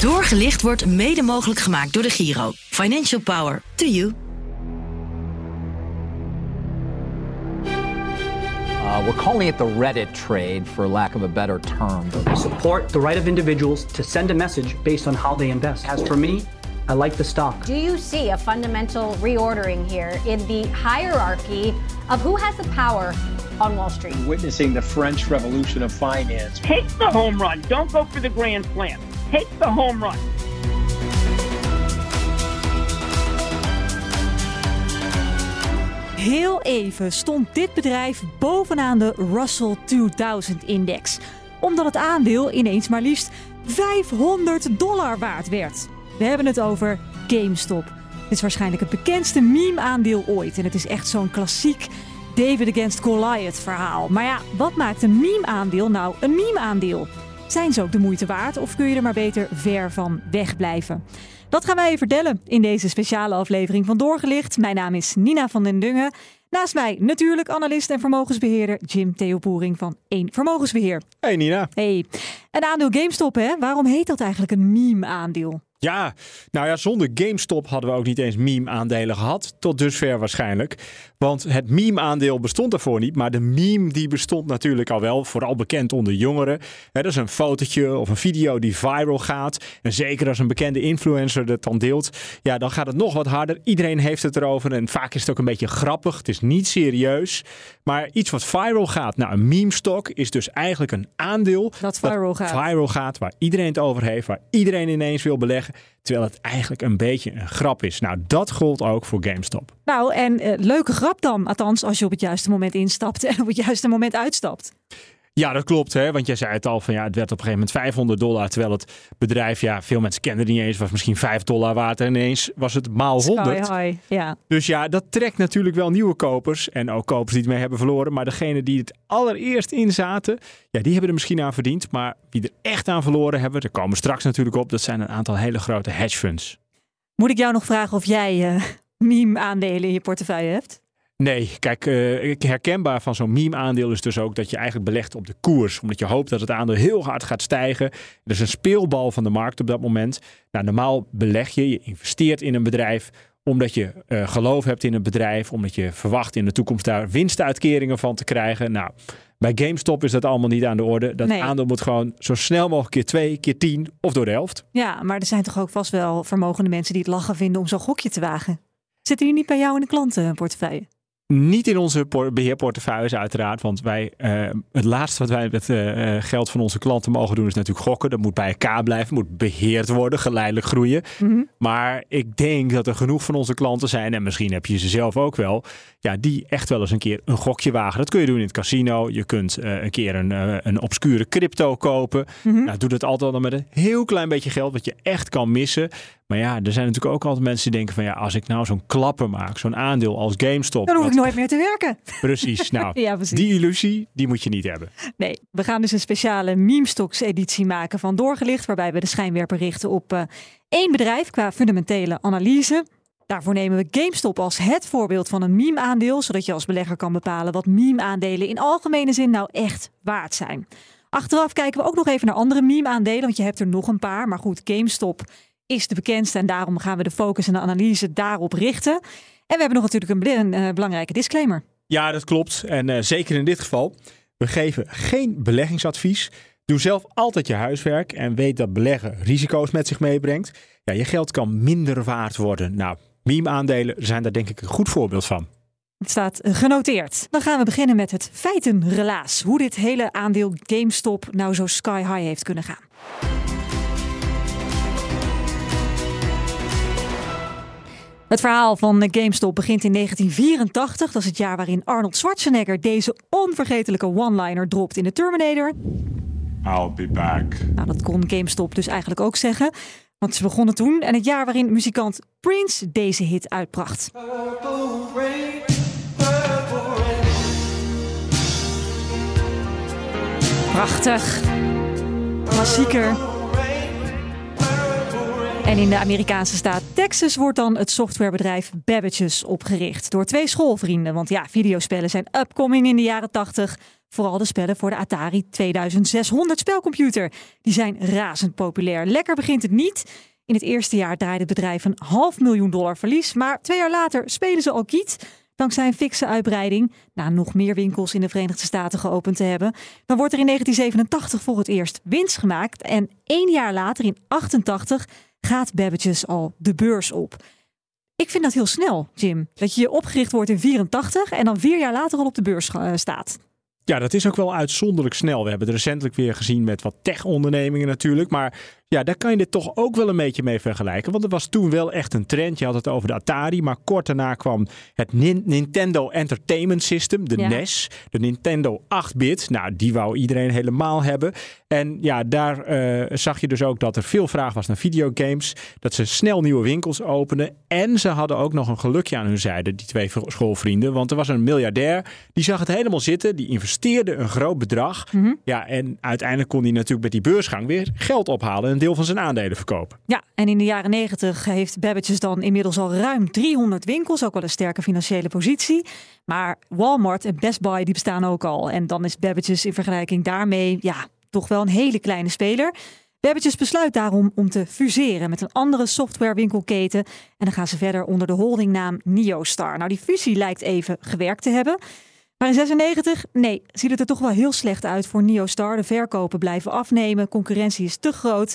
Doorgelicht wordt mede mogelijk gemaakt door de Giro. Financial Power to you. Uh, we're calling it the Reddit trade, for lack of a better term. We support the right of individuals to send a message based on how they invest. As for me, I like the stock. Do you see a fundamental reordering here in the hierarchy of who has the power on Wall Street? Witnessing the French Revolution of Finance. Take the home run. Don't go for the grand slam. Take the home run. Heel even stond dit bedrijf bovenaan de Russell 2000-index, omdat het aandeel ineens maar liefst 500 dollar waard werd. We hebben het over GameStop. Dit is waarschijnlijk het bekendste meme-aandeel ooit en het is echt zo'n klassiek David against Goliath verhaal. Maar ja, wat maakt een meme-aandeel nou een meme-aandeel? Zijn ze ook de moeite waard of kun je er maar beter ver van wegblijven? Dat gaan wij je vertellen in deze speciale aflevering van Doorgelicht. Mijn naam is Nina van den Dungen. Naast mij natuurlijk analist en vermogensbeheerder Jim Theo Boering van 1 Vermogensbeheer. Hey Nina. Hey, een aandeel GameStop hè? Waarom heet dat eigenlijk een meme-aandeel? Ja, nou ja, zonder GameStop hadden we ook niet eens meme-aandelen gehad. Tot dusver waarschijnlijk. Want het meme-aandeel bestond daarvoor niet. Maar de meme die bestond natuurlijk al wel. Vooral bekend onder jongeren. dat is een fotootje of een video die viral gaat. En zeker als een bekende influencer dat dan deelt. Ja, dan gaat het nog wat harder. Iedereen heeft het erover. En vaak is het ook een beetje grappig. Het is niet serieus. Maar iets wat viral gaat. Nou, een meme-stock is dus eigenlijk een aandeel. Dat viral gaat. Viral gaat. Waar iedereen het over heeft. Waar iedereen ineens wil beleggen. Terwijl het eigenlijk een beetje een grap is. Nou, dat gold ook voor GameStop. Nou, en uh, leuke grap dan. Althans, als je op het juiste moment instapt en op het juiste moment uitstapt. Ja, dat klopt. Hè? Want jij zei het al van ja, het werd op een gegeven moment 500 dollar. Terwijl het bedrijf, ja, veel mensen kenden het niet eens, was misschien 5 dollar waard. En ineens was het maal 100. Sky high, ja. Dus ja, dat trekt natuurlijk wel nieuwe kopers. En ook kopers die het mee hebben verloren. Maar degene die het allereerst in zaten, ja, die hebben er misschien aan verdiend. Maar wie er echt aan verloren hebben, daar komen we straks natuurlijk op. Dat zijn een aantal hele grote hedge funds. Moet ik jou nog vragen of jij uh, meme-aandelen in je portefeuille hebt? Nee, kijk, uh, herkenbaar van zo'n meme-aandeel is dus ook dat je eigenlijk belegt op de koers. Omdat je hoopt dat het aandeel heel hard gaat stijgen. Dat is een speelbal van de markt op dat moment. Nou, normaal beleg je, je investeert in een bedrijf omdat je uh, geloof hebt in een bedrijf, omdat je verwacht in de toekomst daar winstuitkeringen van te krijgen. Nou, bij GameStop is dat allemaal niet aan de orde. Dat Nee. aandeel moet gewoon zo snel mogelijk keer twee, keer tien of door de helft. Ja, maar er zijn toch ook vast wel vermogende mensen die het lachen vinden om zo'n gokje te wagen. Zitten die niet bij jou in de klantenportefeuille? Niet in onze por- beheerportefeuilles uiteraard, want wij, eh, het laatste wat wij met eh, eh, geld van onze klanten mogen doen is natuurlijk gokken. Dat moet bij elkaar blijven, moet beheerd worden, geleidelijk groeien. Mhm. Maar ik denk dat er genoeg van onze klanten zijn, en misschien heb je ze zelf ook wel, ja, die echt wel eens een keer een gokje wagen. Dat kun je doen in het casino. Je kunt een keer een, een obscure crypto kopen. Mhm. Nou, doe dat altijd dan met een heel klein beetje geld, wat je echt kan missen. Maar ja, er zijn natuurlijk ook altijd mensen die denken van ja, als ik nou zo'n klapper maak, zo'n aandeel als GameStop. Dan hoef ik wat- nooit meer te werken. Precies, nou, Ja, precies. die illusie, die moet je niet hebben. Nee, we gaan dus een speciale meme-stocks-editie maken van Doorgelicht, waarbij we de schijnwerper richten op eh, één bedrijf qua fundamentele analyse. Daarvoor nemen we GameStop als het voorbeeld van een meme-aandeel, zodat je als belegger kan bepalen wat meme-aandelen in algemene zin nou echt waard zijn. Achteraf kijken we ook nog even naar andere meme-aandelen, want je hebt er nog een paar. Maar goed, GameStop is de bekendste en daarom gaan we de focus en de analyse daarop richten. En we hebben nog natuurlijk een, eh, belangrijke disclaimer. Ja, dat klopt. En eh, zeker in dit geval, we geven geen beleggingsadvies. Doe zelf altijd je huiswerk en weet dat beleggen risico's met zich meebrengt. Ja, je geld kan minder waard worden. Nou, meme-aandelen zijn daar denk ik een goed voorbeeld van. Het staat genoteerd. Dan gaan we beginnen met het feitenrelaas. Hoe dit hele aandeel GameStop nou zo sky high heeft kunnen gaan. Het verhaal van GameStop begint in 1984. Dat is het jaar waarin Arnold Schwarzenegger deze onvergetelijke one-liner dropt in de Terminator. I'll be back. Nou, dat kon GameStop dus eigenlijk ook zeggen. Want ze begonnen toen en het jaar waarin muzikant Prince deze hit uitbracht. Prachtig. Klassieker. En in de Amerikaanse staat Texas wordt dan het softwarebedrijf Babbage's opgericht door twee schoolvrienden. Want ja, videospellen zijn upcoming in de jaren 80. Vooral de spellen voor de Atari 2600 spelcomputer. Die zijn razend populair. Lekker begint het niet. In het eerste jaar draaide het bedrijf een half miljoen dollar verlies. Maar twee jaar later spelen ze al kiet. Dankzij een fikse uitbreiding, na nog meer winkels in de Verenigde Staten geopend te hebben, dan wordt er in 1987 voor het eerst winst gemaakt. En één jaar later, in 88, gaat Babbage's al de beurs op. Ik vind dat heel snel, Jim. Dat je opgericht wordt in 84 en dan vier jaar later al op de beurs uh, staat. Ja, dat is ook wel uitzonderlijk snel. We hebben het recentelijk weer gezien met wat tech-ondernemingen natuurlijk. Maar ja, daar kan je dit toch ook wel een beetje mee vergelijken. Want er was toen wel echt een trend. Je had het over de Atari, maar kort daarna kwam het Nintendo Entertainment System, de NES. De Nintendo 8-bit. Nou, die wou iedereen helemaal hebben. En ja, daar uh, zag je dus ook dat er veel vraag was naar videogames. Dat ze snel nieuwe winkels openden. En ze hadden ook nog een gelukje aan hun zijde, die twee schoolvrienden. Want er was een miljardair, die zag het helemaal zitten. Die investeerde een groot bedrag. Mm -hmm. Ja, en uiteindelijk kon hij natuurlijk met die beursgang weer geld ophalen deel van zijn aandelen verkopen. Ja, en in de jaren 90 heeft Babbage's dan inmiddels al ruim 300 winkels, ook wel een sterke financiële positie. Maar Walmart en Best Buy die bestaan ook al. En dan is Babbage's in vergelijking daarmee ja, toch wel een hele kleine speler. Babbage's besluit daarom om te fuseren met een andere softwarewinkelketen. En dan gaan ze verder onder de holdingnaam NeoStar. Nou, die fusie lijkt even gewerkt te hebben. Maar in 96, nee, ziet het er toch wel heel slecht uit voor NeoStar. De verkopen blijven afnemen, concurrentie is te groot.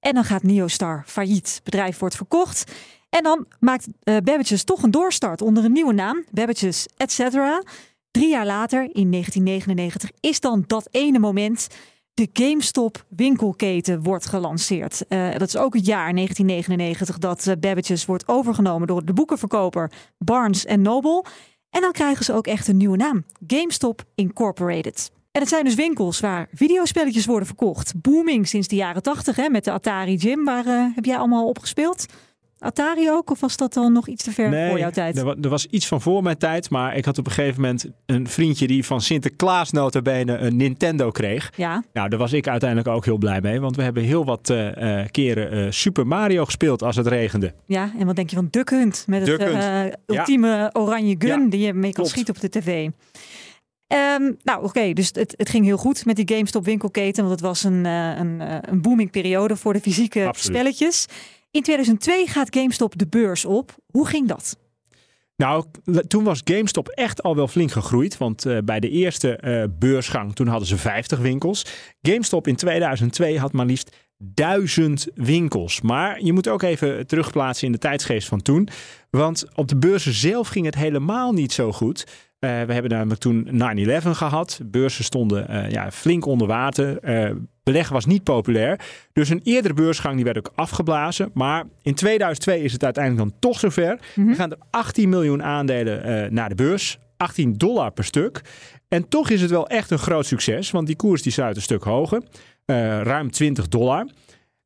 En dan gaat NeoStar failliet. Het bedrijf wordt verkocht. En dan maakt uh, Babbage's toch een doorstart onder een nieuwe naam. Babbage's etc. Drie jaar later, in 1999, is dan dat ene moment... De GameStop winkelketen wordt gelanceerd. Uh, dat is ook het jaar 1999 dat uh, Babbage's wordt overgenomen door de boekenverkoper Barnes Noble. En dan krijgen ze ook echt een nieuwe naam: GameStop Incorporated. En het zijn dus winkels waar videospelletjes worden verkocht. Booming sinds de jaren 80 hè, met de Atari Gym. Waar uh, heb jij allemaal op gespeeld? Atari ook? Of was dat dan nog iets te ver nee, voor jouw tijd? Er, er was iets van voor mijn tijd. Maar ik had op een gegeven moment een vriendje die van Sinterklaas notabene een Nintendo kreeg. Ja. Nou, daar was ik uiteindelijk ook heel blij mee. Want we hebben heel wat uh, uh, keren uh, Super Mario gespeeld als het regende. Ja, en wat denk je van Duck Hunt? Met het ultieme ja. oranje gun ja. die je mee kan schieten op de tv. Um, nou, oké, okay, dus het, het, ging heel goed met die GameStop winkelketen. Want het was een, een, een booming periode voor de fysieke Absoluut. spelletjes. In 2002 gaat GameStop de beurs op. Hoe ging dat? Nou, toen was GameStop echt al wel flink gegroeid. Want uh, bij de eerste uh, beursgang, toen hadden ze 50 winkels. GameStop in 2002 had maar liefst duizend winkels. Maar je moet ook even terugplaatsen in de tijdsgeest van toen. Want op de beurzen zelf ging het helemaal niet zo goed. Uh, we hebben namelijk toen 9-11 gehad. Beurzen stonden ja, flink onder water. Beleggen was niet populair. Dus een eerdere beursgang die werd ook afgeblazen. Maar in 2002 is het uiteindelijk dan toch zover. Mm -hmm. Er gaan er 18 miljoen aandelen naar de beurs. 18 dollar per stuk. En toch is het wel echt een groot succes. Want die koers die sluit een stuk hoger. ruim 20 dollar.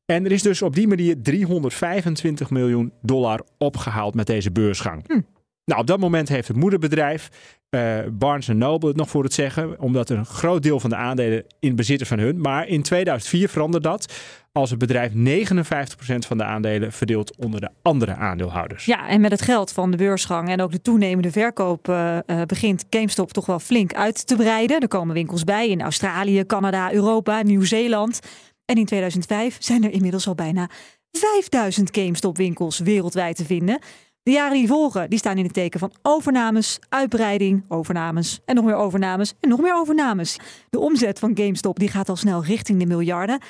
En er is dus op die manier 325 miljoen dollar opgehaald met deze beursgang. Hm. Nou, op dat moment heeft het moederbedrijf uh, Barnes Noble het nog voor het zeggen, omdat een groot deel van de aandelen in bezit is van hun. Maar in 2004 veranderde dat als het bedrijf 59% van de aandelen verdeelt onder de andere aandeelhouders. Ja, en met het geld van de beursgang en ook de toenemende verkoop uh, uh, begint GameStop toch wel flink uit te breiden. Er komen winkels bij in Australië, Canada, Europa, Nieuw-Zeeland. En in 2005 zijn er inmiddels al bijna 5000 GameStop winkels wereldwijd te vinden. De jaren die volgen, die staan in het teken van overnames, uitbreiding, overnames en nog meer overnames en nog meer overnames. De omzet van GameStop die gaat al snel richting de miljarden.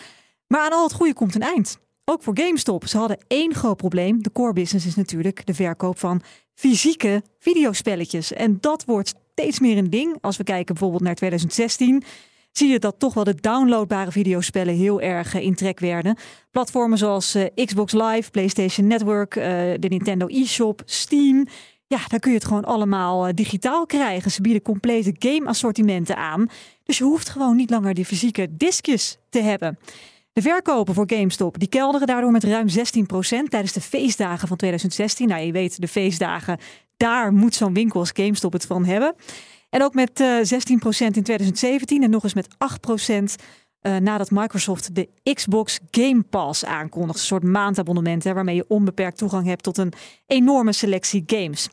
Maar aan al het goede komt een eind. Ook voor GameStop. Ze hadden één groot probleem. De core business is natuurlijk de verkoop van fysieke videospelletjes. En dat wordt steeds meer een ding. Als we kijken bijvoorbeeld naar 2016 zie je dat toch wel de downloadbare videospellen heel erg in trek werden. Platformen zoals uh, Xbox Live, PlayStation Network, uh, de Nintendo eShop, Steam. Ja, daar kun je het gewoon allemaal digitaal krijgen. Ze bieden complete game-assortimenten aan. Dus je hoeft gewoon niet langer die fysieke diskjes te hebben. De verkopen voor GameStop die kelderen daardoor met ruim 16% tijdens de feestdagen van 2016. Nou, je weet, de feestdagen, daar moet zo'n winkel als GameStop het van hebben. En ook met uh, 16% in 2017 en nog eens met 8% uh, nadat Microsoft de Xbox Game Pass aankondigt. Een soort maandabonnement hè, waarmee je onbeperkt toegang hebt tot een enorme selectie games.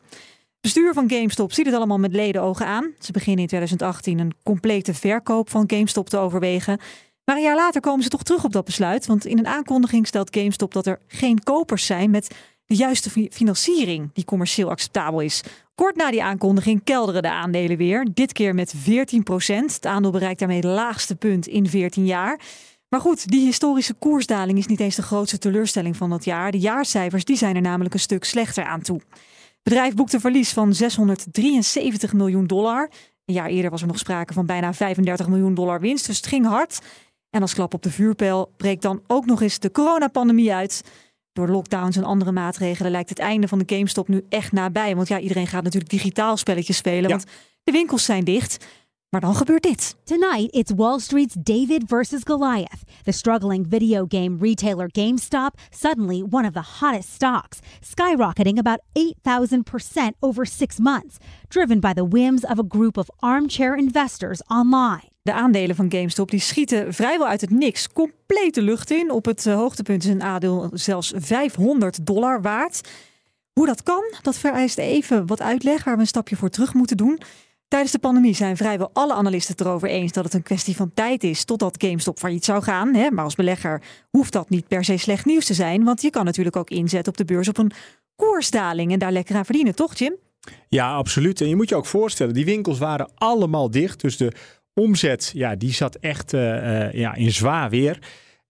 bestuur van GameStop ziet het allemaal met leden ogen aan. Ze beginnen in 2018 een complete verkoop van GameStop te overwegen. Maar een jaar later komen ze toch terug op dat besluit. Want in een aankondiging stelt GameStop dat er geen kopers zijn met de juiste financiering die commercieel acceptabel is. Kort na die aankondiging kelderen de aandelen weer. Dit keer met 14 procent. Het aandeel bereikt daarmee het laagste punt in 14 jaar. Maar goed, die historische koersdaling is niet eens de grootste teleurstelling van dat jaar. De jaarcijfers die zijn er namelijk een stuk slechter aan toe. Het bedrijf boekt een verlies van 673 miljoen dollar. Een jaar eerder was er nog sprake van bijna 35 miljoen dollar winst, dus het ging hard. En als klap op de vuurpijl breekt dan ook nog eens de coronapandemie uit. Door lockdowns en andere maatregelen lijkt het einde van de GameStop nu echt nabij. Want ja, iedereen gaat natuurlijk digitaal spelletjes spelen, want de winkels zijn dicht. Maar dan gebeurt dit. Tonight, it's Wall Street's David versus Goliath. The struggling video game retailer GameStop, suddenly one of the hottest stocks, skyrocketing about 8,000% over six months, driven by the whims of a group of armchair investors online. De aandelen van GameStop die schieten vrijwel uit het niks compleet de lucht in. Op het eh, hoogtepunt is een aandeel zelfs 500 dollar waard. Hoe dat kan, dat vereist even wat uitleg waar we een stapje voor terug moeten doen. Tijdens de pandemie zijn vrijwel alle analisten het erover eens dat het een kwestie van tijd is totdat GameStop failliet zou gaan. Maar als belegger hoeft dat niet per se slecht nieuws te zijn, want je kan natuurlijk ook inzetten op de beurs op een koersdaling en daar lekker aan verdienen, toch Jim? Ja, absoluut. En je moet je ook voorstellen, die winkels waren allemaal dicht. Dus de omzet, ja, die zat echt uh, ja, in zwaar weer.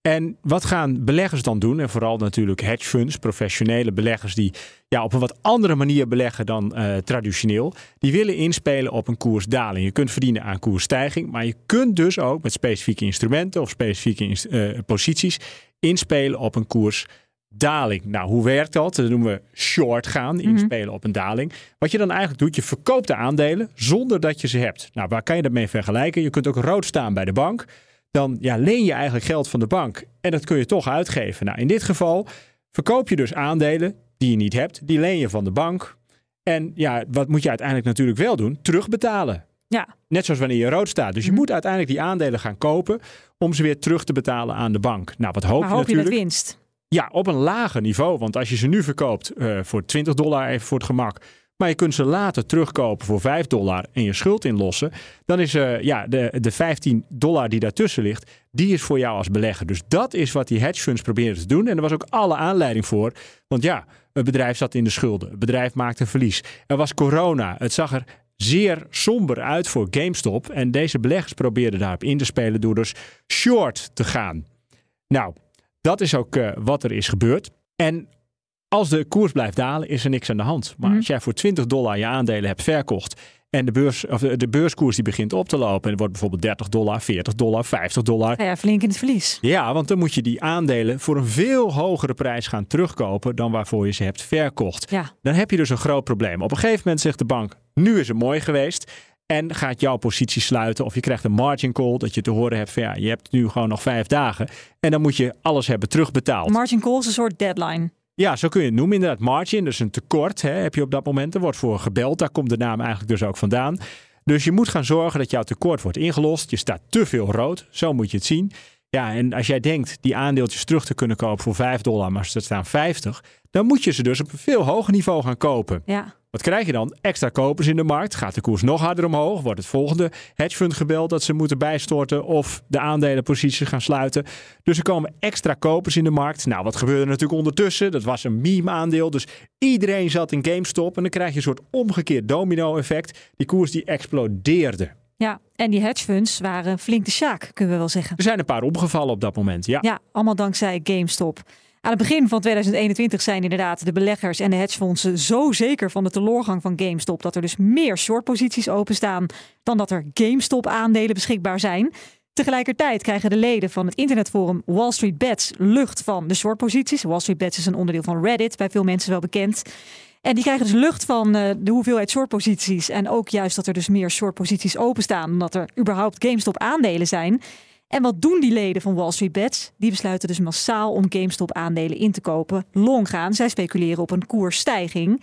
En wat gaan beleggers dan doen? En vooral natuurlijk hedge funds, professionele beleggers die ja, op een wat andere manier beleggen dan uh, traditioneel. Die willen inspelen op een koersdaling. Je kunt verdienen aan koersstijging, maar je kunt dus ook met specifieke instrumenten of specifieke posities inspelen op een koersdaling. Nou, hoe werkt dat? Dat noemen we short gaan, mhm. inspelen op een daling. Wat je dan eigenlijk doet, je verkoopt de aandelen zonder dat je ze hebt. Nou, waar kan je dat mee vergelijken? Je kunt ook rood staan bij de bank dan ja, leen je eigenlijk geld van de bank. En dat kun je toch uitgeven. Nou, in dit geval verkoop je dus aandelen die je niet hebt. Die leen je van de bank. En ja, wat moet je uiteindelijk natuurlijk wel doen? Terugbetalen. Ja. Net zoals wanneer je rood staat. Dus je mhm. moet uiteindelijk die aandelen gaan kopen om ze weer terug te betalen aan de bank. Nou, wat hoop maar je hoop natuurlijk? je met winst? Ja, op een lager niveau. Want als je ze nu verkoopt uh, voor 20 dollar, even voor het gemak, maar je kunt ze later terugkopen voor 5 dollar en je schuld inlossen. Dan is uh, ja, de, de 15 dollar die daartussen ligt, die is voor jou als belegger. Dus dat is wat die hedge funds proberen te doen. En er was ook alle aanleiding voor. Want ja, het bedrijf zat in de schulden. Het bedrijf maakte verlies. Er was corona. Het zag er zeer somber uit voor GameStop. En deze beleggers probeerden daarop in te spelen door dus short te gaan. Nou, dat is ook uh, wat er is gebeurd. En als de koers blijft dalen, is er niks aan de hand. Maar mhm. als jij voor 20 dollar je aandelen hebt verkocht en de, beurs, of de, beurskoers die begint op te lopen en het wordt bijvoorbeeld 30 dollar, 40 dollar, 50 dollar. Ja, flink in het verlies. Ja, want dan moet je die aandelen voor een veel hogere prijs gaan terugkopen dan waarvoor je ze hebt verkocht. Ja. Dan heb je dus een groot probleem. Op een gegeven moment zegt de bank, nu is het mooi geweest. En gaat jouw positie sluiten of je krijgt een margin call dat je te horen hebt van ja, je hebt nu gewoon nog vijf dagen. En dan moet je alles hebben terugbetaald. Margin call is een soort deadline. Ja, zo kun je het noemen. Inderdaad, margin, dus een tekort hè, heb je op dat moment. Er wordt voor gebeld. Daar komt de naam eigenlijk dus ook vandaan. Dus je moet gaan zorgen dat jouw tekort wordt ingelost. Je staat te veel rood. Zo moet je het zien. Ja, en als jij denkt die aandeeltjes terug te kunnen kopen voor 5 dollar, maar ze staan 50, dan moet je ze dus op een veel hoger niveau gaan kopen. Ja. Wat krijg je dan? Extra kopers in de markt. Gaat de koers nog harder omhoog? Wordt het volgende hedgefund gebeld dat ze moeten bijstorten of de aandelenposities gaan sluiten? Dus er komen extra kopers in de markt. Nou, wat gebeurde er natuurlijk ondertussen? Dat was een meme-aandeel. Dus iedereen zat in GameStop en dan krijg je een soort omgekeerd domino-effect. Die koers die explodeerde. Ja, en die hedgefunds waren flink de sjaak, kunnen we wel zeggen. Er zijn een paar omgevallen op dat moment, ja. Ja, allemaal dankzij GameStop. Aan het begin van 2021 zijn inderdaad de beleggers en de hedgefondsen zo zeker van de teloorgang van GameStop dat er dus meer shortposities openstaan dan dat er GameStop-aandelen beschikbaar zijn. Tegelijkertijd krijgen de leden van het internetforum Wall Street Bets lucht van de shortposities. Wall Street Bets is een onderdeel van Reddit, bij veel mensen wel bekend. En die krijgen dus lucht van uh, de hoeveelheid shortposities. En ook juist dat er dus meer shortposities openstaan. Omdat er überhaupt GameStop aandelen zijn. En wat doen die leden van Wall Street Bets? Die besluiten dus massaal om GameStop aandelen in te kopen. Long gaan. Zij speculeren op een koersstijging.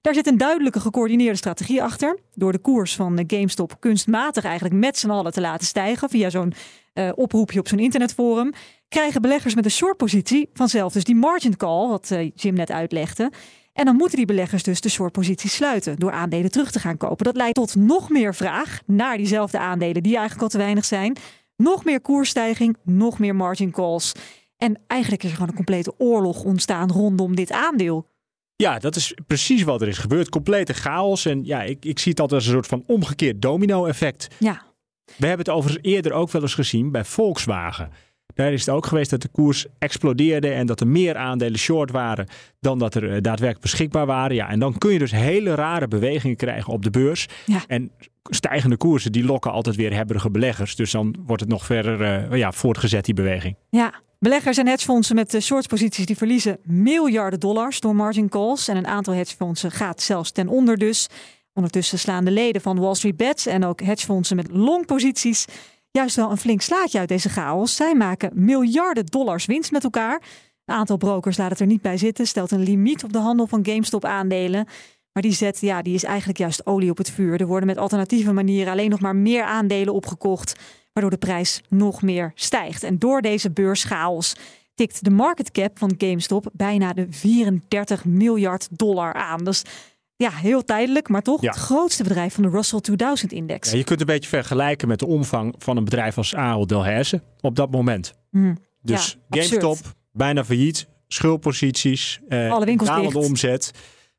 Daar zit een duidelijke gecoördineerde strategie achter. Door de koers van GameStop kunstmatig eigenlijk met z'n allen te laten stijgen via zo'n uh, oproepje op zo'n internetforum, krijgen beleggers met een shortpositie vanzelf dus die margin call, wat uh, Jim net uitlegde. En dan moeten die beleggers dus de shortposities sluiten door aandelen terug te gaan kopen. Dat leidt tot nog meer vraag naar diezelfde aandelen die eigenlijk al te weinig zijn. Nog meer koersstijging, nog meer margin calls. En eigenlijk is er gewoon een complete oorlog ontstaan rondom dit aandeel. Ja, dat is precies wat er is gebeurd. Complete chaos. En ja, ik, ik zie het altijd als een soort van omgekeerd domino-effect. Ja. We hebben het overigens eerder ook wel eens gezien bij Volkswagen. Daar is het ook geweest dat de koers explodeerde en dat er meer aandelen short waren dan dat er eh, daadwerkelijk beschikbaar waren. Ja, en dan kun je dus hele rare bewegingen krijgen op de beurs. Ja. En stijgende koersen die lokken altijd weer hebberige beleggers. Dus dan wordt het nog verder uh, ja, voortgezet, die beweging. Ja, Beleggers en hedgefondsen met de shortposities die verliezen miljarden dollars door margin calls. En een aantal hedgefondsen gaat zelfs ten onder dus. Ondertussen slaan de leden van Wall Street Bets en ook hedgefondsen met longposities juist wel een flink slaatje uit deze chaos. Zij maken miljarden dollars winst met elkaar. Een aantal brokers laat het er niet bij zitten, stelt een limiet op de handel van GameStop aandelen. Maar die zet, ja, die is eigenlijk juist olie op het vuur. Er worden met alternatieve manieren alleen nog maar meer aandelen opgekocht, waardoor de prijs nog meer stijgt. En door deze beurschaos tikt de market cap van GameStop bijna de 34 miljard dollar aan. Dus ja, heel tijdelijk, maar toch Ja. het grootste bedrijf van de Russell 2000-index. Ja, je kunt een beetje vergelijken met de omvang van een bedrijf als Ahold Delhaize op dat moment. Dus Ja, GameStop, absurd. bijna failliet, schuldposities, eh, Alle winkels dalende omzet.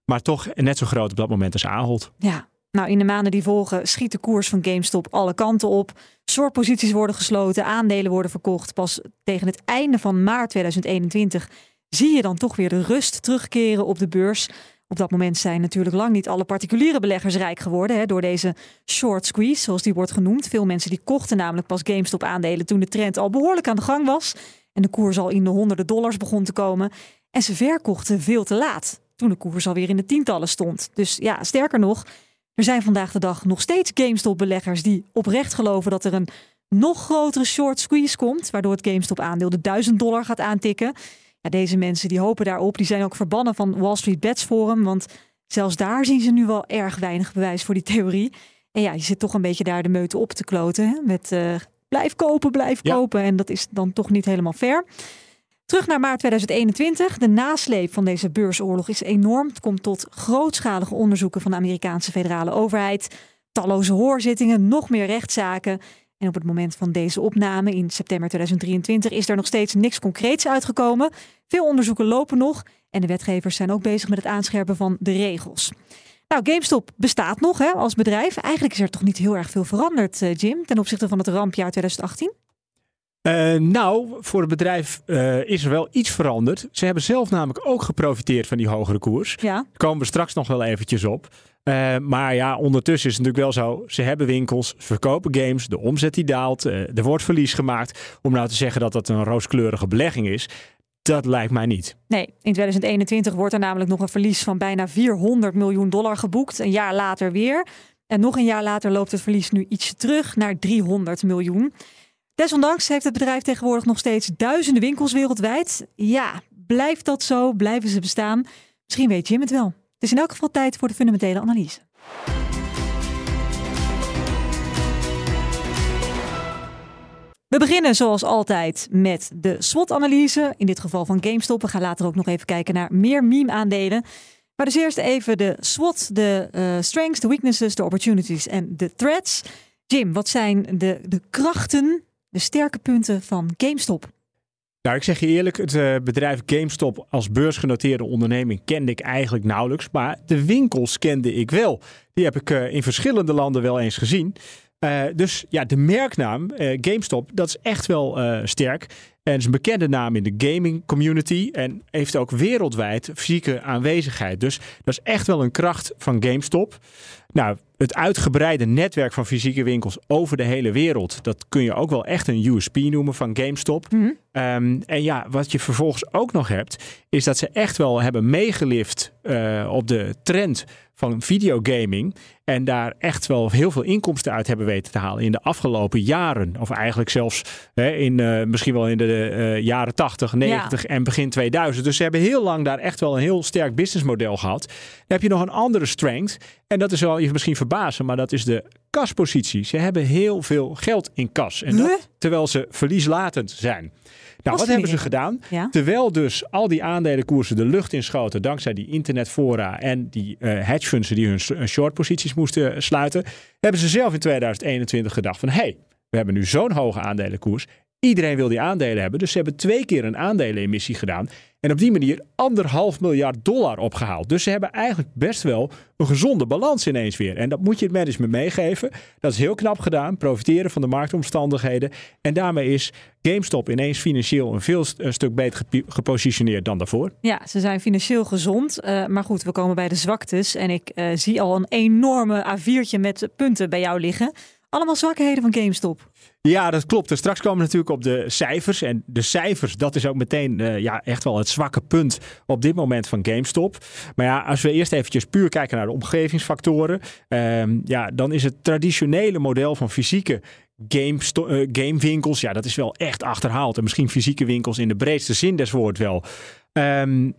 Maar toch net zo groot op dat moment als Ahold. Ja, nou in de maanden die volgen schiet de koers van GameStop alle kanten op. Shortposities worden gesloten, aandelen worden verkocht. Pas tegen het einde van maart 2021 zie je dan toch weer de rust terugkeren op de beurs. Op dat moment zijn natuurlijk lang niet alle particuliere beleggers rijk geworden hè, door deze short squeeze, zoals die wordt genoemd. Veel mensen die kochten namelijk pas GameStop aandelen toen de trend al behoorlijk aan de gang was en de koers al in de honderden dollars begon te komen. En ze verkochten veel te laat, toen de koers alweer in de tientallen stond. Dus ja, sterker nog, er zijn vandaag de dag nog steeds GameStop-beleggers die oprecht geloven dat er een nog grotere short squeeze komt, waardoor het GameStop-aandeel de 1000 dollar gaat aantikken. Ja, deze mensen die hopen daarop, die zijn ook verbannen van Wall Street Bets Forum, want zelfs daar zien ze nu wel erg weinig bewijs voor die theorie. En ja, je zit toch een beetje daar de meute op te kloten hè? met eh, blijf kopen, blijf Ja. kopen. En dat is dan toch niet helemaal fair. Terug naar maart 2021. De nasleep van deze beursoorlog is enorm. Het komt tot grootschalige onderzoeken van de Amerikaanse federale overheid. Talloze hoorzittingen, nog meer rechtszaken. En op het moment van deze opname in september 2023 is er nog steeds niks concreets uitgekomen. Veel onderzoeken lopen nog. En de wetgevers zijn ook bezig met het aanscherpen van de regels. Nou, GameStop bestaat nog hè, als bedrijf. Eigenlijk is er toch niet heel erg veel veranderd, eh, Jim, ten opzichte van het rampjaar 2018. Eh, nou, voor het bedrijf eh, is er wel iets veranderd. Ze hebben zelf namelijk ook geprofiteerd van die hogere koers. Ja, Daar komen we straks nog wel eventjes op. Eh, maar ja, ondertussen is het natuurlijk wel zo. Ze hebben winkels, ze verkopen games, de omzet die daalt, er wordt verlies gemaakt. Om nou te zeggen dat dat een rooskleurige belegging is, dat lijkt mij niet. Nee, in 2021 wordt er namelijk nog een verlies van bijna 400 miljoen dollar geboekt. Een jaar later weer. En nog een jaar later loopt het verlies nu ietsje terug naar 300 miljoen. Desondanks heeft het bedrijf tegenwoordig nog steeds duizenden winkels wereldwijd. Ja, blijft dat zo? Blijven ze bestaan? Misschien weet Jim het wel. Het is in elk geval tijd voor de fundamentele analyse. We beginnen zoals altijd met de SWOT-analyse. In dit geval van GameStop. We gaan later ook nog even kijken naar meer meme-aandelen. Maar dus eerst even de SWOT, de eh, strengths, de weaknesses, de opportunities en de threats. Jim, wat zijn de, de krachten, de sterke punten van GameStop? Nou, ik zeg je eerlijk, het eh, bedrijf GameStop als beursgenoteerde onderneming kende ik eigenlijk nauwelijks. Maar de winkels kende ik wel. Die heb ik eh, in verschillende landen wel eens gezien. Eh, dus ja, de merknaam GameStop, dat is echt wel sterk. En is een bekende naam in de gaming community. En heeft ook wereldwijd fysieke aanwezigheid. Dus dat is echt wel een kracht van GameStop. Nou, het uitgebreide netwerk van fysieke winkels over de hele wereld. Dat kun je ook wel echt een USP noemen van GameStop. Ehm, en ja, wat je vervolgens ook nog hebt, is dat ze echt wel hebben meegelift eh, op de trend van videogaming. En daar echt wel heel veel inkomsten uit hebben weten te halen in de afgelopen jaren. Of eigenlijk zelfs hè, in, eh, misschien wel in de eh, jaren 80, 90 en begin 2000. Dus ze hebben heel lang daar echt wel een heel sterk businessmodel gehad. Dan heb je nog een andere strength. En dat is wel je misschien verbazen, maar dat is de kaspositie. Ze hebben heel veel geld in kas. En dat Huh? terwijl ze verlieslatend zijn. Nou, wat hebben ze gedaan? Ja. Terwijl dus al die aandelenkoersen de lucht inschoten dankzij die internetfora en die eh hedgefunds die hun eh, shortposities moesten eh, sluiten, hebben ze zelf in 2021 gedacht van hé, hey, we hebben nu zo'n hoge aandelenkoers. Iedereen wil die aandelen hebben. Dus ze hebben twee keer een aandelenemissie gedaan. En op die manier anderhalf miljard dollar opgehaald. Dus ze hebben eigenlijk best wel een gezonde balans ineens weer. En dat moet je het management meegeven. Dat is heel knap gedaan. Profiteren van de marktomstandigheden. En daarmee is GameStop ineens financieel een veel stuk beter gepositioneerd dan daarvoor. Ja, ze zijn financieel gezond. eh, maar goed, we komen bij de zwaktes. En ik eh, zie al een enorme A4'tje met punten bij jou liggen. Allemaal zwakheden van GameStop. Ja, dat klopt. En straks komen we natuurlijk op de cijfers. En de cijfers, dat is ook meteen eh, ja, echt wel het zwakke punt op dit moment van GameStop. Maar ja, als we eerst eventjes puur kijken naar de omgevingsfactoren. ehm, ja, dan is het traditionele model van fysieke GameSto- eh, gamewinkels. Ja, dat is wel echt achterhaald. En misschien fysieke winkels in de breedste zin des woord wel. Ehm,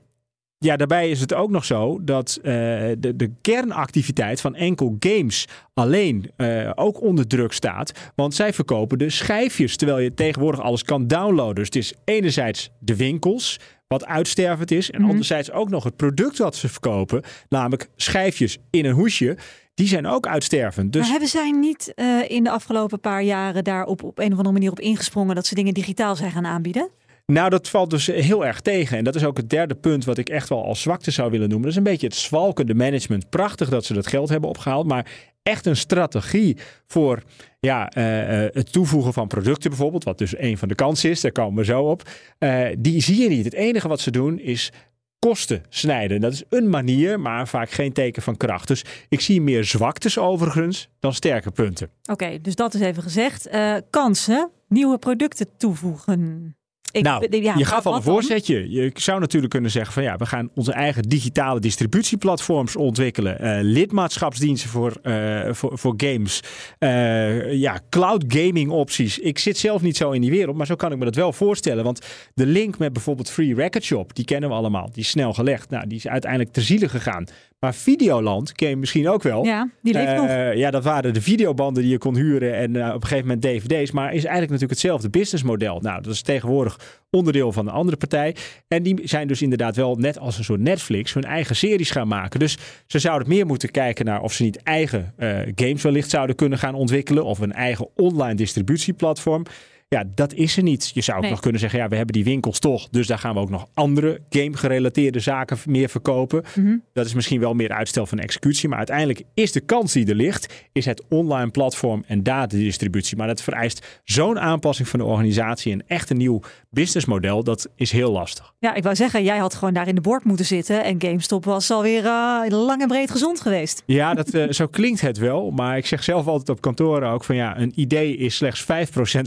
ja, daarbij is het ook nog zo dat eh, de, de kernactiviteit van enkel games alleen eh, ook onder druk staat. Want zij verkopen de schijfjes, terwijl je tegenwoordig alles kan downloaden. Dus het is enerzijds de winkels, wat uitstervend is. En Mhm. anderzijds ook nog het product wat ze verkopen, namelijk schijfjes in een hoesje. Die zijn ook uitstervend. Dus Maar hebben zij niet eh, in de afgelopen paar jaren daar op, op een of andere manier op ingesprongen dat ze dingen digitaal zijn gaan aanbieden? Nou, dat valt dus heel erg tegen. En dat is ook het derde punt wat ik echt wel als zwakte zou willen noemen. Dat is een beetje het zwalkende management. Prachtig dat ze dat geld hebben opgehaald. Maar echt een strategie voor ja, eh, eh, het toevoegen van producten bijvoorbeeld. Wat dus een van de kansen is. Daar komen we zo op. eh, die zie je niet. Het enige wat ze doen is kosten snijden. Dat is een manier, maar vaak geen teken van kracht. Dus ik zie meer zwaktes overigens dan sterke punten. Oké, dus dat is even gezegd. Kansen, nieuwe producten toevoegen. Ik, nou, ja, je gaf al een voorzetje. Je zou natuurlijk kunnen zeggen van ja, we gaan onze eigen digitale distributieplatforms ontwikkelen. Eh, lidmaatschapsdiensten voor, eh, voor, voor games. Eh, ja, cloud gaming opties. Ik zit zelf niet zo in die wereld, maar zo kan ik me dat wel voorstellen. Want de link met bijvoorbeeld Free Record Shop, die kennen we allemaal. Die is snel gelegd. Nou, die is uiteindelijk ter ziele gegaan. Maar Videoland ken je misschien ook wel. Ja, die leeft nog. Eh, Ja, dat waren de videobanden die je kon huren en eh, op een gegeven moment dvd's. Maar is eigenlijk natuurlijk hetzelfde businessmodel. Nou, dat is tegenwoordig onderdeel van de andere partij. En die zijn dus inderdaad wel net als een soort Netflix hun eigen series gaan maken. Dus ze zouden meer moeten kijken naar of ze niet eigen eh, games wellicht zouden kunnen gaan ontwikkelen. Of een eigen online distributieplatform. Ja, dat is er niet. Je zou ook Nee. nog kunnen zeggen, ja, we hebben die winkels toch. Dus daar gaan we ook nog andere game-gerelateerde zaken meer verkopen. Mhm. Dat is misschien wel meer uitstel van executie. Maar uiteindelijk is de kans die er ligt, is het online platform en datadistributie. Maar dat vereist zo'n aanpassing van de organisatie en echt een nieuw businessmodel. Dat is heel lastig. Ja, ik wou zeggen, jij had gewoon daar in de boord moeten zitten. En GameStop was alweer uh, lang en breed gezond geweest. Ja, dat, uh, zo klinkt het wel. Maar ik zeg zelf altijd op kantoren ook van ja, een idee is slechts 5%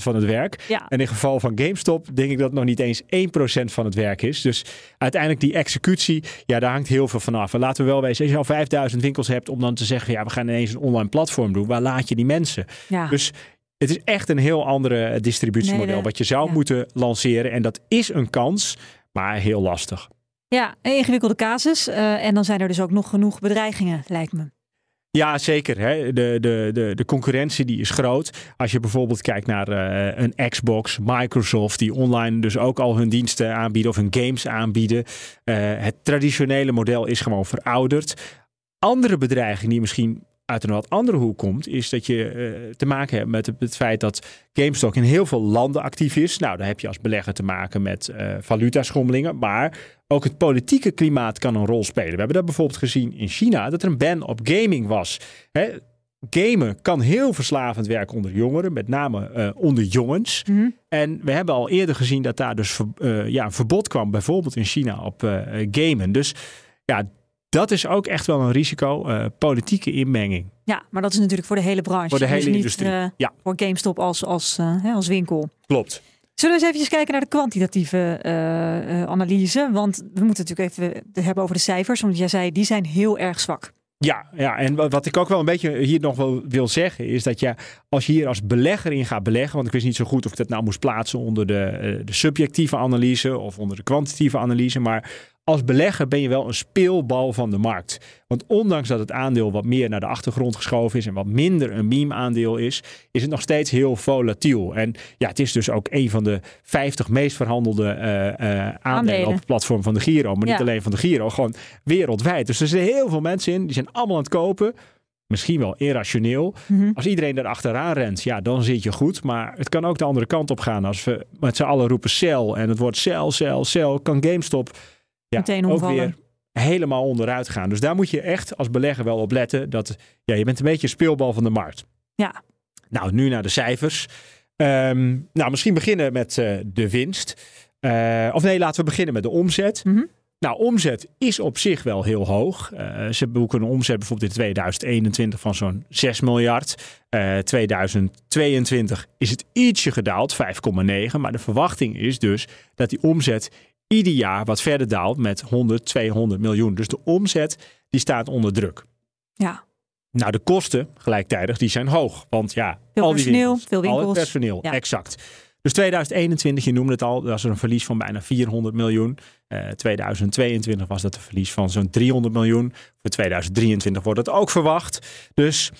van het werk. Ja. En in geval van GameStop denk ik dat het nog niet eens 1% van het werk is. Dus uiteindelijk die executie, ja, daar hangt heel veel van af. En laten we wel wezen, als je al 5000 winkels hebt om dan te zeggen, ja, we gaan ineens een online platform doen. Waar laat je die mensen? Ja. Dus het is echt een heel andere distributiemodel Nee, de- wat je zou ja. moeten lanceren. En dat is een kans, maar heel lastig. Ja, een ingewikkelde casus. eh, en dan zijn er dus ook nog genoeg bedreigingen, lijkt me. Ja, zeker. Hè. De, de, de, de concurrentie die is groot. Als je bijvoorbeeld kijkt naar eh, een Xbox, Microsoft, die online dus ook al hun diensten aanbieden of hun games aanbieden. Eh, het traditionele model is gewoon verouderd. Andere bedreiging die misschien uit een wat andere hoek komt, is dat je eh, te maken hebt met het, feit dat GameStop in heel veel landen actief is. Nou, dan heb je als belegger te maken met eh valutaschommelingen, maar ook het politieke klimaat kan een rol spelen. We hebben dat bijvoorbeeld gezien in China, dat er een ban op gaming was. Hè, gamen kan heel verslavend werken onder jongeren, met name eh, onder jongens. Mhm. En we hebben al eerder gezien dat daar dus eh, ja, een verbod kwam, bijvoorbeeld in China, op eh, gamen. Dus ja, dat is ook echt wel een risico, eh, politieke inmenging. Ja, maar dat is natuurlijk voor de hele branche. Voor de Dus hele niet, industrie. Ja. Voor GameStop als, als, hè, als winkel. Klopt. Zullen we eens even kijken naar de kwantitatieve eh, eh, analyse? Want we moeten natuurlijk even hebben over de cijfers. Want jij zei, die zijn heel erg zwak. Ja, ja, en wat wat ik ook wel een beetje hier nog wel wil zeggen, is dat je als je hier als belegger in gaat beleggen, want ik wist niet zo goed of ik dat nou moest plaatsen onder de, eh, de subjectieve analyse of onder de kwantitatieve analyse, maar als belegger ben je wel een speelbal van de markt. Want ondanks dat het aandeel wat meer naar de achtergrond geschoven is en wat minder een meme-aandeel is, is het nog steeds heel volatiel. En ja, het is dus ook een van de 50 meest verhandelde uh, uh, aandelen, aandelen, op het platform van de Giro. Maar niet alleen van de Giro, gewoon wereldwijd. Dus er zitten heel veel mensen in, die zijn allemaal aan het kopen misschien wel irrationeel. Mhm. Als iedereen er achteraan rent, ja, dan zit je goed. Maar het kan ook de andere kant op gaan. Als we met z'n allen roepen sell en het wordt sell, sell, sell, kan GameStop ja, Meteen ook omvallen. weer helemaal onderuit gaan. Dus daar moet je echt als belegger wel op letten. Dat, ja, je bent een beetje speelbal van de markt. Ja. Nou, nu naar de cijfers. Ehm, nou, misschien beginnen met eh, de winst. Eh, of nee, laten we beginnen met de omzet. Mhm. Nou, omzet is op zich wel heel hoog. Eh, ze boeken een omzet bijvoorbeeld in 2021 van zo'n 6 miljard. Eh 2022 is het ietsje gedaald, 5,9. Maar de verwachting is dus dat die omzet ieder jaar wat verder daalt met 100, 200 miljoen. Dus de omzet die staat onder druk. Ja. Nou, de kosten gelijktijdig die zijn hoog. Want ja, Veel al die personeel, winkels, veel Al het winkels. personeel, Ja. exact. Dus 2021, je noemde het al, dat was er een verlies van bijna 400 miljoen. Eh 2022 was dat een verlies van zo'n 300 miljoen. Voor 2023 wordt het ook verwacht. Dus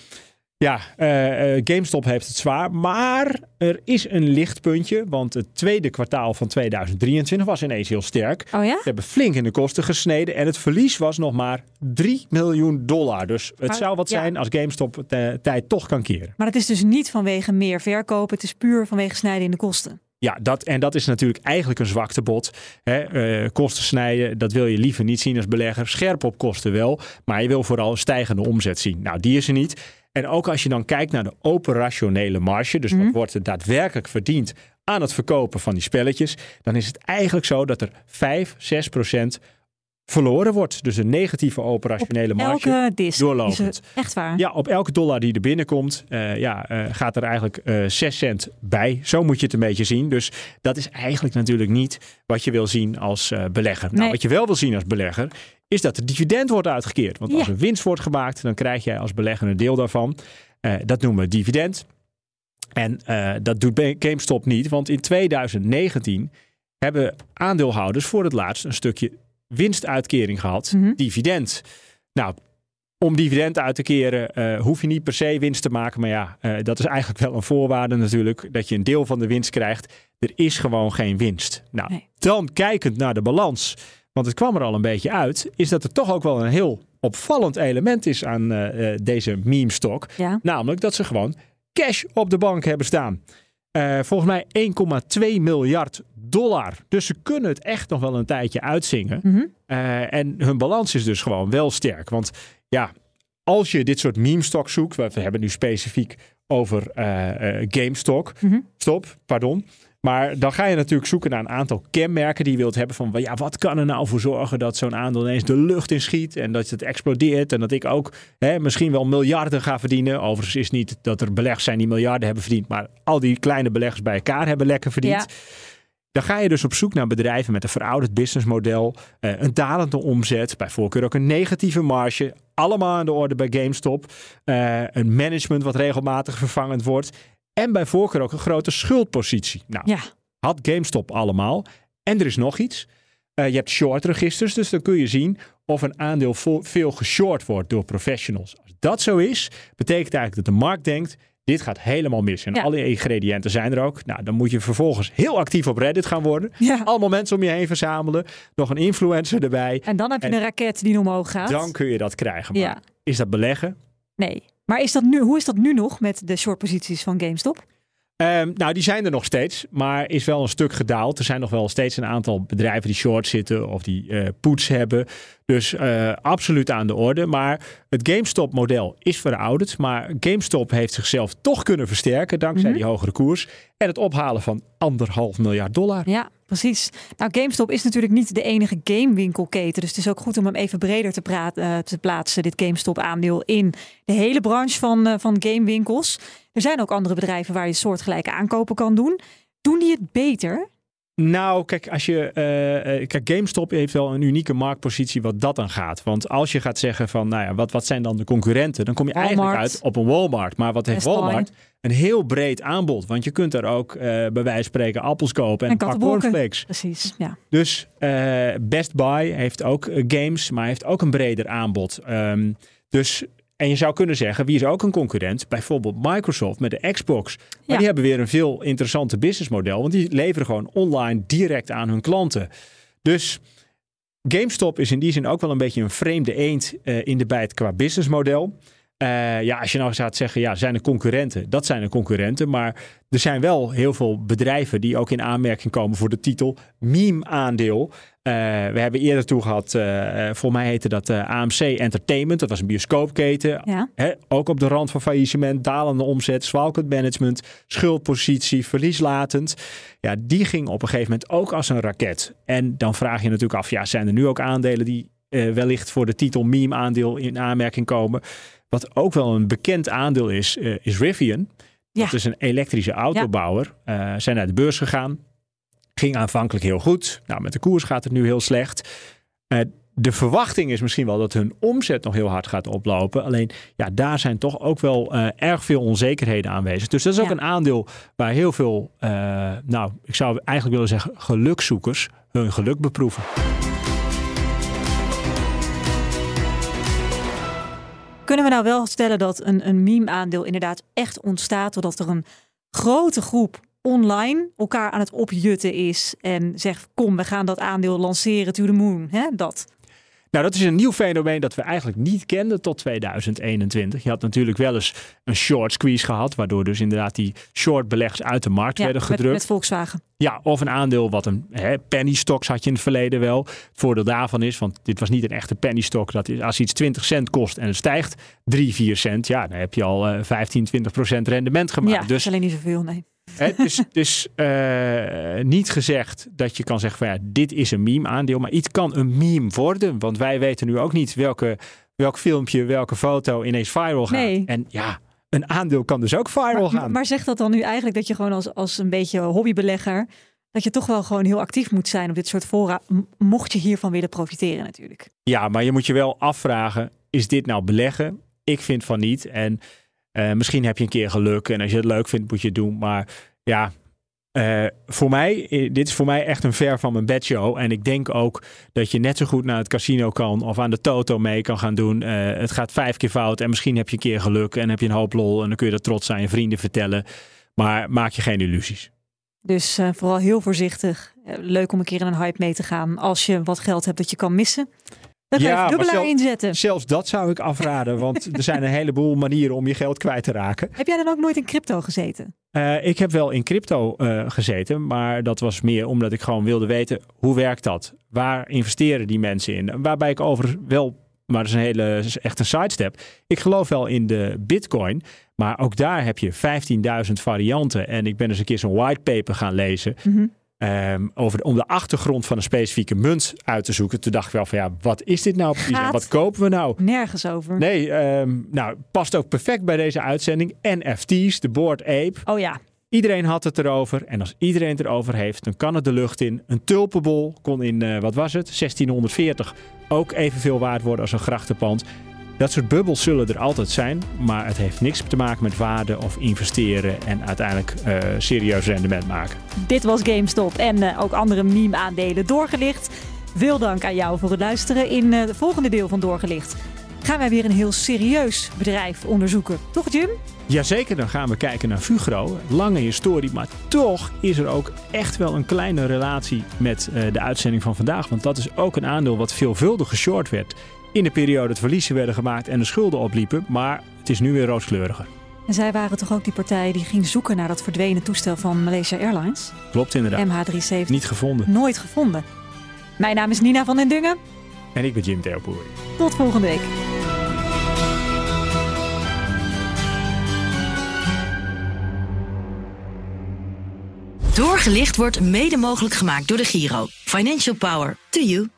ja, eh, eh, GameStop heeft het zwaar. Maar er is een lichtpuntje. Want het tweede kwartaal van 2023 was ineens heel sterk. Oh ja? Ze hebben flink in de kosten gesneden. En het verlies was nog maar 3 miljoen dollar. Dus het Maar- zou wat ja. zijn als GameStop de tijd toch kan keren. Maar het is dus niet vanwege meer verkopen. Het is puur vanwege snijden in de kosten. Ja, dat, en dat is natuurlijk eigenlijk een zwaktebod. Hè, eh, kosten snijden, dat wil je liever niet zien als belegger. Scherp op kosten wel, maar je wil vooral stijgende omzet zien. Nou, die is er niet. En ook als je dan kijkt naar de operationele marge, dus wat wordt er daadwerkelijk verdiend aan het verkopen van die spelletjes, dan is het eigenlijk zo dat er 5, 6 procent verloren wordt. Dus een negatieve operationele marge. Elke disc. doorlopend. Echt waar. Ja, op elke dollar die er binnenkomt, eh, ja, eh, gaat er eigenlijk eh 6 cent bij. Zo moet je het een beetje zien. Dus dat is eigenlijk natuurlijk niet wat je wil zien als belegger. Nou, wat je wel wil zien als belegger, is dat er dividend wordt uitgekeerd. Want als Ja. er winst wordt gemaakt, dan krijg jij als belegger een deel daarvan. Dat noemen we dividend. En dat doet GameStop niet, want in 2019 hebben aandeelhouders voor het laatst een stukje winstuitkering gehad, Mhm. dividend. Nou, om dividend uit te keren eh, hoef je niet per se winst te maken. Maar ja, eh, dat is eigenlijk wel een voorwaarde natuurlijk. Dat je een deel van de winst krijgt. Er is gewoon geen winst. Nou, Nee. dan kijkend naar de balans. Want het kwam er al een beetje uit. Is dat er toch ook wel een heel opvallend element is aan eh, deze meme-stok. Ja. Namelijk dat ze gewoon cash op de bank hebben staan. Eh, volgens mij 1,2 miljard dollar. Dus ze kunnen het echt nog wel een tijdje uitzingen. Mhm. Eh, en hun balans is dus gewoon wel sterk. Want ja, als je dit soort meme-stock zoekt, we hebben het nu specifiek over eh eh, GameStop, Mhm. stop, pardon. Maar dan ga je natuurlijk zoeken naar een aantal kenmerken die je wilt hebben van ja, wat kan er nou voor zorgen dat zo'n aandeel ineens de lucht in schiet en dat het explodeert en dat ik ook hè, misschien wel miljarden ga verdienen. Overigens is niet dat er beleggers zijn die miljarden hebben verdiend, maar al die kleine beleggers bij elkaar hebben lekker verdiend. Ja. Dan ga je dus op zoek naar bedrijven met een verouderd businessmodel, eh, een dalende omzet, bij voorkeur ook een negatieve marge. Allemaal aan de orde bij GameStop. Eh, een management wat regelmatig vervangend wordt. En bij voorkeur ook een grote schuldpositie. Nou, Ja. had GameStop allemaal. En er is nog iets. Eh, je hebt short registers, dus dan kun je zien of een aandeel veel geshort wordt door professionals. Als dat zo is, betekent eigenlijk dat de markt denkt, dit gaat helemaal mis. En Ja. alle ingrediënten zijn er ook. Nou, dan moet je vervolgens heel actief op Reddit gaan worden. Ja. Allemaal mensen om je heen verzamelen. Nog een influencer erbij. En dan heb je En een raket die omhoog gaat. Dan kun je dat krijgen. Maar Ja. is dat beleggen? Nee. Maar is dat nu, hoe is dat nu nog met de shortposities van GameStop? Ehm, nou, die zijn er nog steeds, maar is wel een stuk gedaald. Er zijn nog wel steeds een aantal bedrijven die short zitten of die eh poets hebben. Dus eh, absoluut aan de orde. Maar het GameStop-model is verouderd. Maar GameStop heeft zichzelf toch kunnen versterken dankzij Mhm. die hogere koers. En het ophalen van anderhalf miljard dollar. Ja, precies. Nou, GameStop is natuurlijk niet de enige gamewinkelketen. Dus het is ook goed om hem even breder te, eh, te plaatsen, dit GameStop-aandeel, in de hele branche van, eh, van gamewinkels. Er zijn ook andere bedrijven waar je soortgelijke aankopen kan doen. Doen die het beter? Nou, kijk, als je. eh, eh, kijk, GameStop heeft wel een unieke marktpositie wat dat dan gaat. Want als je gaat zeggen van, nou ja, wat, wat zijn dan de concurrenten? Dan kom je eigenlijk uit op een Walmart. Maar wat heeft. Walmart? Een heel breed aanbod. Want je kunt daar ook, eh, bij wijze van spreken, appels kopen en, En cornflakes. Precies, ja. Dus Best Buy heeft ook games, maar heeft ook een breder aanbod. Ehm, dus, en je zou kunnen zeggen, wie is ook een concurrent? Bijvoorbeeld Microsoft met de Xbox. Maar Ja. die hebben weer een veel interessanter businessmodel. Want die leveren gewoon online direct aan hun klanten. Dus GameStop is in die zin ook wel een beetje een vreemde eend eh, in de bijt qua businessmodel. Eh, ja, als je nou gaat zeggen, ja, zijn er concurrenten? Dat zijn er concurrenten, maar er zijn wel heel veel bedrijven die ook in aanmerking komen voor de titel meme-aandeel. Eh, we hebben eerder toe gehad, eh voor mij heette dat AMC Entertainment. Dat was een bioscoopketen. Ja. Hè, ook op de rand van faillissement, dalende omzet, zwalkend management, schuldpositie, verlieslatend. Ja, die ging op een gegeven moment ook als een raket. En dan vraag je natuurlijk af, ja, zijn er nu ook aandelen die wellicht voor de titel meme-aandeel in aanmerking komen? Wat ook wel een bekend aandeel is, eh, is Rivian. Ja. Dat is een elektrische autobouwer. Eh, zijn naar de beurs gegaan. Ging aanvankelijk heel goed. Nou, met de koers gaat het nu heel slecht. Eh, de verwachting is misschien wel dat hun omzet nog heel hard gaat oplopen. Alleen ja, daar zijn toch ook wel erg veel onzekerheden aanwezig. Dus dat is ook Ja. een aandeel waar heel veel, nou, ik zou eigenlijk willen zeggen, gelukzoekers hun geluk beproeven. Kunnen we nou wel stellen dat een, een meme-aandeel inderdaad echt ontstaat doordat er een grote groep online elkaar aan het opjutten is en zegt kom we gaan dat aandeel lanceren to the moon, hè? Dat. Nou, dat is een nieuw fenomeen dat we eigenlijk niet kenden tot 2021. Je had natuurlijk wel eens een short squeeze gehad, waardoor dus inderdaad die short beleggers uit de markt Ja, werden met, gedrukt. met Volkswagen. Ja, of een aandeel wat een hè, penny stocks had je in het verleden wel. Het voordeel daarvan is, want dit was niet een echte penny stock. Dat is als iets 20 cent kost en het stijgt 3, 4 cent. Ja, dan heb je al eh, 15, 20 procent rendement gemaakt. ja, dat dus is alleen niet zoveel, nee. Het is, het is eh, niet gezegd dat je kan zeggen van ja, dit is een meme aandeel. Maar iets kan een meme worden. Want wij weten nu ook niet welke, welk filmpje, welke foto ineens viral gaat. Nee. En ja, een aandeel kan dus ook viral Maar, gaan. maar zegt dat dan nu eigenlijk dat je gewoon als, als een beetje hobbybelegger, dat je toch wel gewoon heel actief moet zijn op dit soort fora, mocht je hiervan willen profiteren natuurlijk. Ja, maar je moet je wel afvragen: is dit nou beleggen? Ik vind van niet. En eh, misschien heb je een keer geluk. En als je het leuk vindt, moet je het doen. Maar ja, eh, voor mij, eh, dit is voor mij echt een ver van mijn bedshow. En ik denk ook dat je net zo goed naar het casino kan of aan de toto mee kan gaan doen. Het gaat vijf keer fout en misschien heb je een keer geluk en heb je een hoop lol. En dan kun je dat trots aan je vrienden vertellen. Maar maak je geen illusies. Dus vooral heel voorzichtig. Leuk om een keer in een hype mee te gaan als je wat geld hebt dat je kan missen. Dan ga je Ja, dubbelaar zelf- inzetten. Zelfs dat zou ik afraden, want er zijn een heleboel manieren om je geld kwijt te raken. Heb jij dan ook nooit in crypto gezeten? Eh, ik heb wel in crypto eh, gezeten, maar dat was meer omdat ik gewoon wilde weten hoe werkt dat? Waar investeren die mensen in? Waarbij ik over wel, maar dat is een hele echt een sidestep. Ik geloof wel in de Bitcoin, maar ook daar heb je 15.000 varianten. En ik ben eens een keer zo'n whitepaper gaan lezen. Mhm. Ehm, over om de achtergrond van een specifieke munt uit te zoeken. Toen dacht ik wel van ja, wat is dit nou precies? Wat kopen we nou? Nergens over. Nee, ehm, nou, past ook perfect bij deze uitzending. NFT's, de Board Ape. Oh ja, Iedereen had het erover. En als iedereen het erover heeft, dan kan het de lucht in. Een tulpenbol kon in, eh, wat was het, 1640 ook evenveel waard worden als een grachtenpand. Dat soort bubbels zullen er altijd zijn. Maar het heeft niks te maken met waarde of investeren. En uiteindelijk eh, serieus rendement maken. dit was GameStop en eh, ook andere meme-aandelen doorgelicht. Veel dank aan jou voor het luisteren. In eh, het volgende deel van Doorgelicht gaan wij weer een heel serieus bedrijf onderzoeken. Toch Jim? Jazeker, dan gaan we kijken naar Fugro. Lange historie, maar toch is er ook echt wel een kleine relatie met de uitzending van vandaag. Want dat is ook een aandeel wat veelvuldig geshort werd. In de periode dat verliezen werden gemaakt en de schulden opliepen. Maar het is nu weer rooskleuriger. En zij waren toch ook die partij die ging zoeken naar dat verdwenen toestel van Malaysia Airlines? Klopt inderdaad. MH370. Niet gevonden. Nooit gevonden. Mijn naam is Nina van den Dungen. En ik ben Jim Terpoer. Tot volgende week. Doorgelicht wordt mede mogelijk gemaakt door de Giro. Financial Power to you.